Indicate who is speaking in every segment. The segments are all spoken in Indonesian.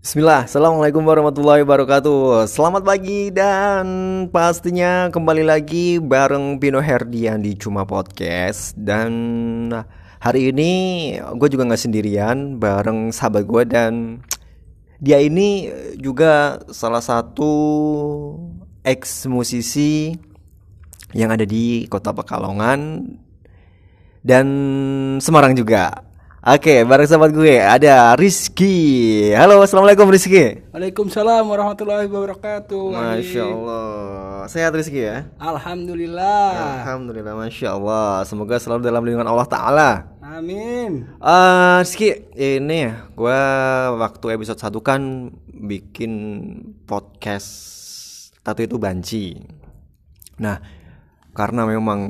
Speaker 1: Bismillah, Assalamualaikum warahmatullahi wabarakatuh. Selamat pagi dan pastinya kembali lagi bareng Pino Herdian di Cuma Podcast. Dan hari ini gue juga gak sendirian bareng sahabat gue dan dia ini juga salah satu ex musisi yang ada di kota Pekalongan dan Semarang juga Oke, bareng sahabat gue ada Rizky. Halo, assalamualaikum Rizky.
Speaker 2: Waalaikumsalam warahmatullahi wabarakatuh.
Speaker 1: Masya Allah, sehat Rizky ya?
Speaker 2: Alhamdulillah.
Speaker 1: Alhamdulillah, masya Allah. Semoga selalu dalam lindungan Allah Taala.
Speaker 2: Amin.
Speaker 1: Uh, Rizky, ini ya, gue waktu episode 1 kan bikin podcast Tato itu Banci. Nah, karena memang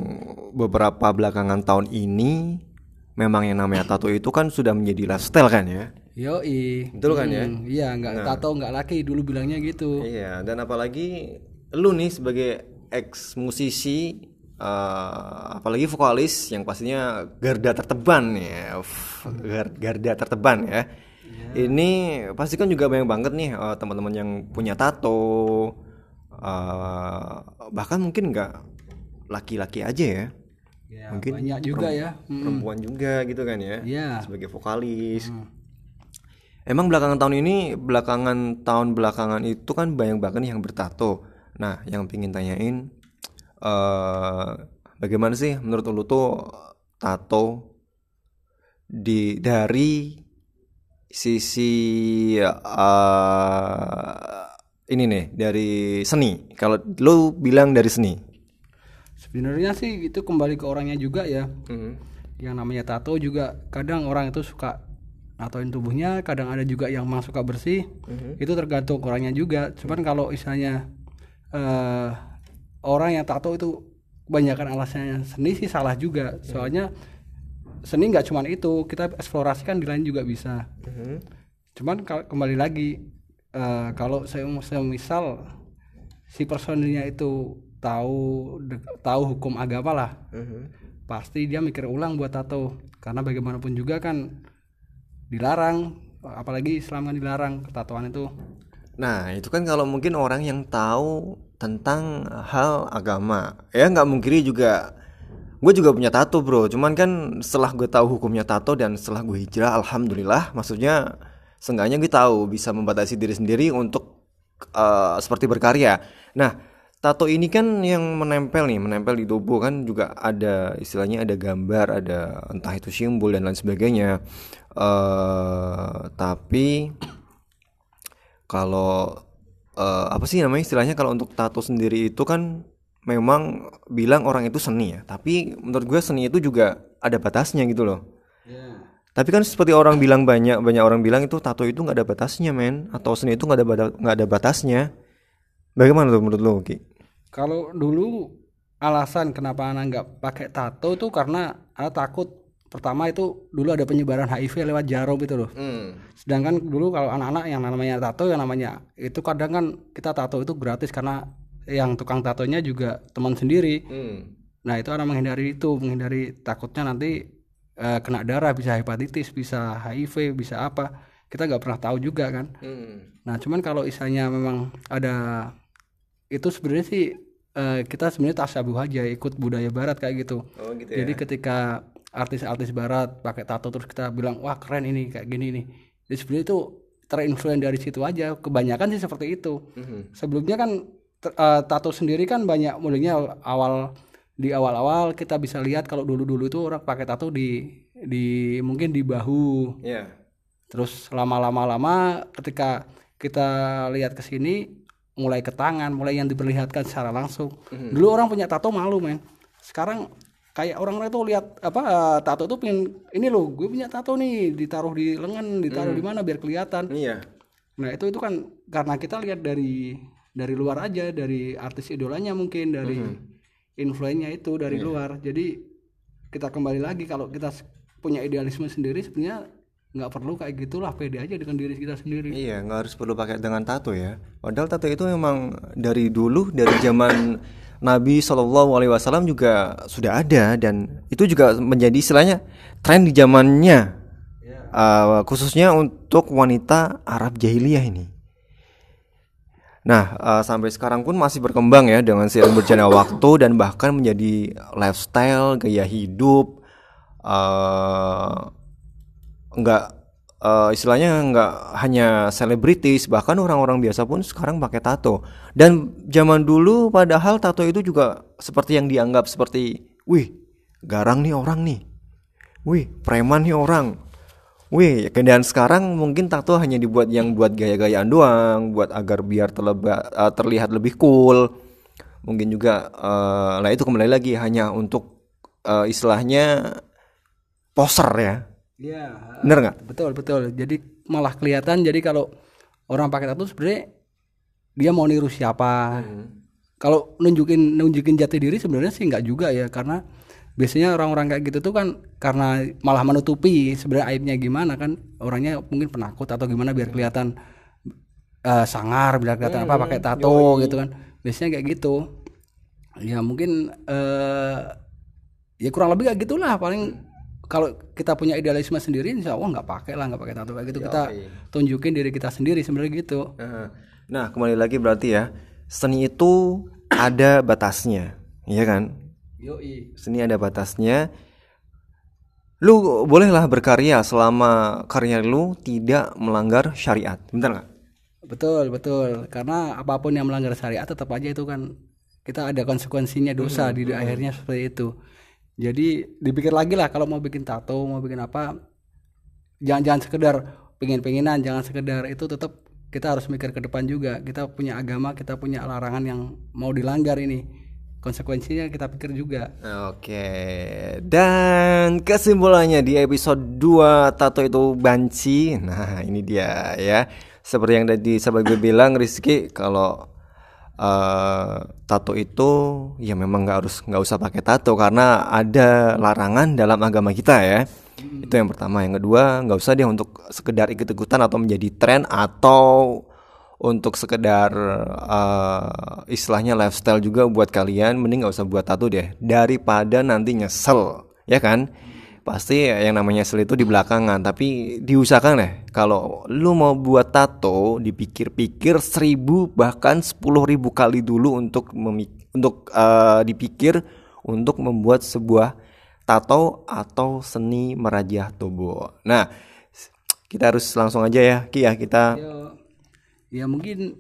Speaker 1: beberapa belakangan tahun ini memang yang namanya tato itu kan sudah menjadi lifestyle kan ya.
Speaker 2: Yoi.
Speaker 1: Betul kan ya?
Speaker 2: Iya, nggak tato nggak laki dulu bilangnya gitu.
Speaker 1: Iya, dan apalagi lu nih sebagai ex musisi uh, apalagi vokalis yang pastinya garda terteban ya. Gar- garda terteban ya. Ini pasti kan juga banyak banget nih uh, teman-teman yang punya tato uh, bahkan mungkin nggak laki-laki aja ya.
Speaker 2: Ya,
Speaker 1: Mungkin
Speaker 2: banyak juga ya. Mm.
Speaker 1: perempuan juga gitu kan ya
Speaker 2: Iya.
Speaker 1: sebagai vokalis emang belakangan tahun ini belakangan tahun belakangan itu kan banyak banget yang bertato nah yang pingin tanyain eh bagaimana sih menurut lu tuh tato di dari sisi eh ini nih dari seni kalau lu bilang dari seni
Speaker 2: Sebenarnya sih itu kembali ke orangnya juga ya.
Speaker 1: Mhm.
Speaker 2: Yang namanya tato juga kadang orang itu suka natoin tubuhnya, kadang ada juga yang memang suka bersih. Itu tergantung orangnya juga. Cuman kalau misalnya eh orang yang tato itu kebanyakan alasannya seni sih salah juga. Soalnya seni nggak cuman itu, kita eksplorasikan di lain juga bisa.
Speaker 1: Mhm.
Speaker 2: Cuman kembali lagi eh, kalau saya saya misal si personilnya itu tahu tahu hukum agama lah,
Speaker 1: Mhm.
Speaker 2: pasti dia mikir ulang buat tato karena bagaimanapun juga kan dilarang apalagi Islam kan dilarang ketatoan itu
Speaker 1: Nah, itu kan kalau mungkin orang yang tahu tentang hal agama. Ya nggak mungkiri juga. Gue juga punya tato bro. Cuman kan setelah gue tahu hukumnya tato dan setelah gue hijrah, alhamdulillah. Maksudnya seenggaknya gue tahu bisa membatasi diri sendiri untuk eh, seperti berkarya. Nah, tato ini kan yang menempel nih, menempel di tubuh kan juga ada istilahnya ada gambar, ada entah itu simbol dan lain sebagainya. eh tapi kalau eh, apa sih namanya istilahnya kalau untuk tato sendiri itu kan memang bilang orang itu seni ya. Tapi menurut gue seni itu juga ada batasnya gitu loh. Tapi kan seperti orang bilang banyak banyak orang bilang itu tato itu nggak ada batasnya men. Atau seni itu nggak ada nggak ada batasnya. Bagaimana tuh menurut lo Ki?
Speaker 2: Kalau dulu alasan kenapa anak nggak pakai tato itu karena anak takut pertama itu dulu ada penyebaran HIV lewat jarum itu loh Sedangkan dulu kalau anak-anak yang namanya tato yang namanya itu kadang kan kita tato itu gratis karena yang tukang tatonya juga teman sendiri. Nah, itu orang menghindari itu, menghindari takutnya nanti eh, kena darah bisa hepatitis, bisa HIV, bisa apa. Kita nggak pernah tahu juga kan. Nah, cuman kalau misalnya memang ada itu sebenarnya sih eh, kita sebenarnya tasabuh aja ikut budaya barat kayak gitu.
Speaker 1: Oh gitu
Speaker 2: Jadi ketika artis-artis barat pakai tato terus kita bilang wah keren ini kayak gini nih. Jadi sebenarnya itu terinfluen dari situ aja. Kebanyakan sih seperti itu. Sebelumnya kan t- eh, tato sendiri kan banyak mulainya awal di awal-awal kita bisa lihat kalau dulu-dulu itu orang pakai tato di di mungkin di bahu.
Speaker 1: ya
Speaker 2: Terus lama-lama lama ketika kita lihat ke sini mulai ke tangan, mulai yang diperlihatkan secara langsung. Dulu orang punya tato malu, men. Sekarang kayak orang-orang tuh lihat apa eh, tato tuh pengen ini loh, gue punya tato nih, ditaruh di lengan, ditaruh di mana biar kelihatan.
Speaker 1: iya
Speaker 2: Nah, itu itu kan karena kita lihat dari dari luar aja, dari artis idolanya mungkin, dari influennya itu dari luar. Jadi kita kembali lagi kalau kita punya idealisme sendiri sebenarnya nggak perlu kayak gitulah pede aja dengan diri kita sendiri
Speaker 1: Iya, nggak harus perlu pakai dengan tato ya. Padahal tato itu memang dari dulu, dari zaman Nabi Shallallahu Alaihi Wasallam juga sudah ada dan itu juga menjadi istilahnya tren di zamannya. uh, khususnya untuk wanita Arab jahiliyah ini. Nah, uh, sampai sekarang pun masih berkembang ya dengan seiring berjalannya waktu dan bahkan menjadi lifestyle, gaya hidup, uh, enggak uh, istilahnya nggak hanya selebritis bahkan orang-orang biasa pun sekarang pakai tato. Dan zaman dulu padahal tato itu juga seperti yang dianggap seperti wih garang nih orang nih. Wih preman nih orang. Wih dan sekarang mungkin tato hanya dibuat yang buat gaya-gayaan doang buat agar biar terleba, uh, terlihat lebih cool. Mungkin juga uh, nah itu kembali lagi hanya untuk uh, istilahnya poser ya
Speaker 2: Iya.
Speaker 1: Bener nggak?
Speaker 2: Betul betul. Jadi malah kelihatan. Jadi kalau orang pakai tato sebenarnya dia mau niru siapa. Hmm. Kalau nunjukin nunjukin jati diri sebenarnya sih nggak juga ya karena biasanya orang-orang kayak gitu tuh kan karena malah menutupi sebenarnya aibnya gimana kan orangnya mungkin penakut atau gimana biar kelihatan uh, sangar biar kelihatan hmm, apa pakai tato yoi. gitu kan biasanya kayak gitu ya mungkin uh, ya kurang lebih kayak gitulah paling kalau kita punya idealisme sendiri insya Allah nggak pakai lah nggak pakai tato kayak gitu. Ya, kita tunjukin diri kita sendiri sebenarnya gitu.
Speaker 1: Nah kembali lagi berarti ya seni itu ada batasnya iya kan?
Speaker 2: Yoi.
Speaker 1: seni ada batasnya. Lu bolehlah berkarya selama karya lu tidak melanggar syariat bentar nggak?
Speaker 2: Betul betul. Karena apa pun yang melanggar syariat tetap aja itu kan kita ada konsekuensinya dosa hmm, di hmm. akhirnya seperti itu jadi dipikir lagi lah kalau mau bikin tato mau bikin apa jangan jangan sekedar pengen penginan jangan sekedar itu tetap kita harus mikir ke depan juga. Kita punya agama kita punya larangan yang mau dilanggar ini. Konsekuensinya kita pikir juga.
Speaker 1: Oke. Dan kesimpulannya di episode 2 tato itu banci. Nah ini dia ya. Seperti yang tadi sahabat gue bilang Rizky kalau uh, tato itu ya memang nggak harus nggak usah pakai tato karena ada larangan dalam agama kita ya. Hmm. itu yang pertama. Yang kedua nggak usah dia untuk sekedar ikut-ikutan atau menjadi tren atau untuk sekedar uh, istilahnya lifestyle juga buat kalian. Mending nggak usah buat tato deh. Daripada nanti nyesel ya kan pasti yang namanya sel itu di belakangan tapi diusahakan deh kalau lu mau buat tato dipikir-pikir seribu bahkan sepuluh ribu kali dulu untuk memik untuk uh, dipikir untuk membuat sebuah tato atau seni merajah tubuh nah kita harus langsung aja ya Ki ya kita
Speaker 2: Yo, ya mungkin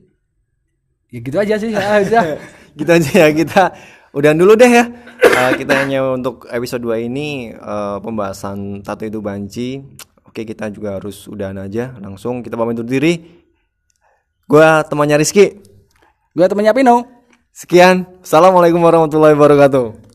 Speaker 2: ya gitu aja sih ya
Speaker 1: gitu aja ya kita udah dulu deh ya. Uh, kita hanya untuk episode 2 ini uh, pembahasan tato itu banci. Oke kita juga harus udahan aja langsung. Kita pamit undur diri. Gua temannya Rizky.
Speaker 2: Gua temannya Pino.
Speaker 1: Sekian. Assalamualaikum warahmatullahi wabarakatuh